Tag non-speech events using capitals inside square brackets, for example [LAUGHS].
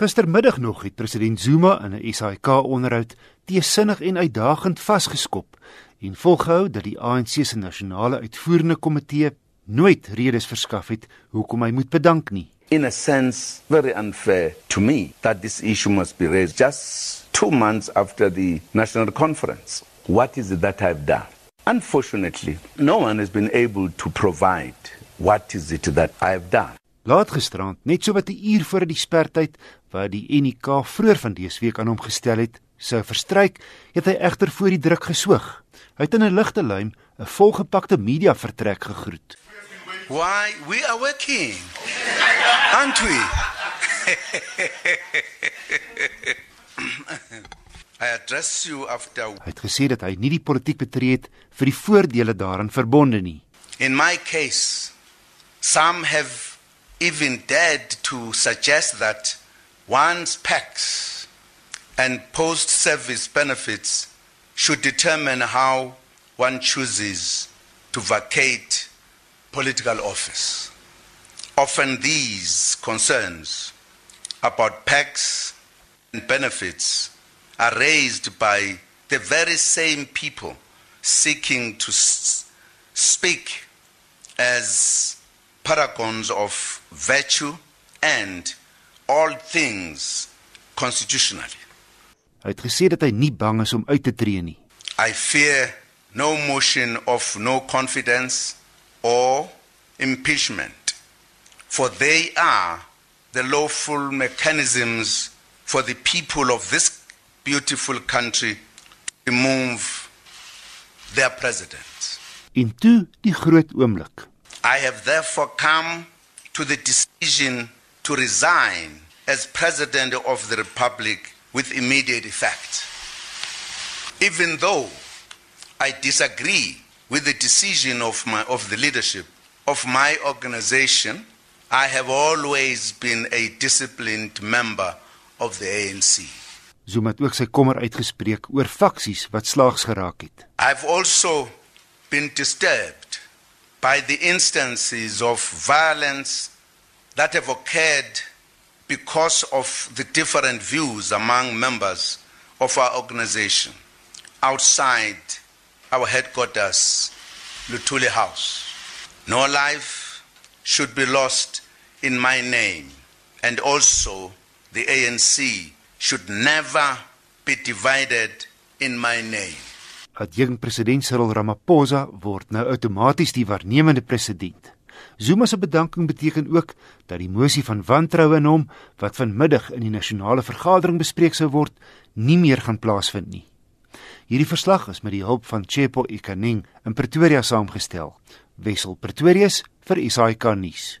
Gistermiddag nog het president Zuma in 'n SAK-onderhoud teesinnig en uitdagend vasgeskop en volgehou dat die ANC se nasionale uitvoerende komitee nooit redes verskaf het hoekom hy moet bedank nie. In a sense, very unfair to me that this issue must be raised just two months after the national conference. What is it that I've done? Unfortunately, no one has been able to provide what is it that I've done. Laat gisterand, net so wat 'n uur voor die spertyd wat die NK vroeër van dese week aan hom gestel het, sou verstryk, het hy egter voor die druk gesoog. Hy het in 'n ligte luim 'n volgepakte media vertrek gegroet. Why we are working. Aren't we? [LAUGHS] I address you after Hy het gesê dat hy nie die politiek betree het vir die voordele daaraan verbonde nie. In my case, some have even dared to suggest that one's PACs and post service benefits should determine how one chooses to vacate political office. Often these concerns about PACs and benefits are raised by the very same people seeking to speak as paragons of virtue and all things constitutionally. Hy het gesê dat hy nie bang is om uit te tree nie. I fear no motion of no confidence or impeachment for they are the lawful mechanisms for the people of this beautiful country to remove their president. En toe die groot oomblik. I have therefore come to the decision to resign as President of the Republic with immediate effect. Even though I disagree with the decision of, my, of the leadership of my organization, I have always been a disciplined member of the ANC. Zuma het ook sy kommer uitgespreek oor faksies wat slaags geraak het. I've also been disturbed by the instances of violence that have occurred because of the different views among members of our organization outside our headquarters, Lutuli House. No life should be lost in my name, and also the ANC should never be divided in my name. Adjunk president Cyril Ramaphosa word nou outomaties die waarnemende president. Zuma se bedanking beteken ook dat die mosie van wantroue in hom wat vanmiddag in die nasionale vergadering bespreek sou word, nie meer gaan plaasvind nie. Hierdie verslag is met die hulp van Chepo Ikaning in Pretoria saamgestel. Wessel Pretorius vir SAK nuus.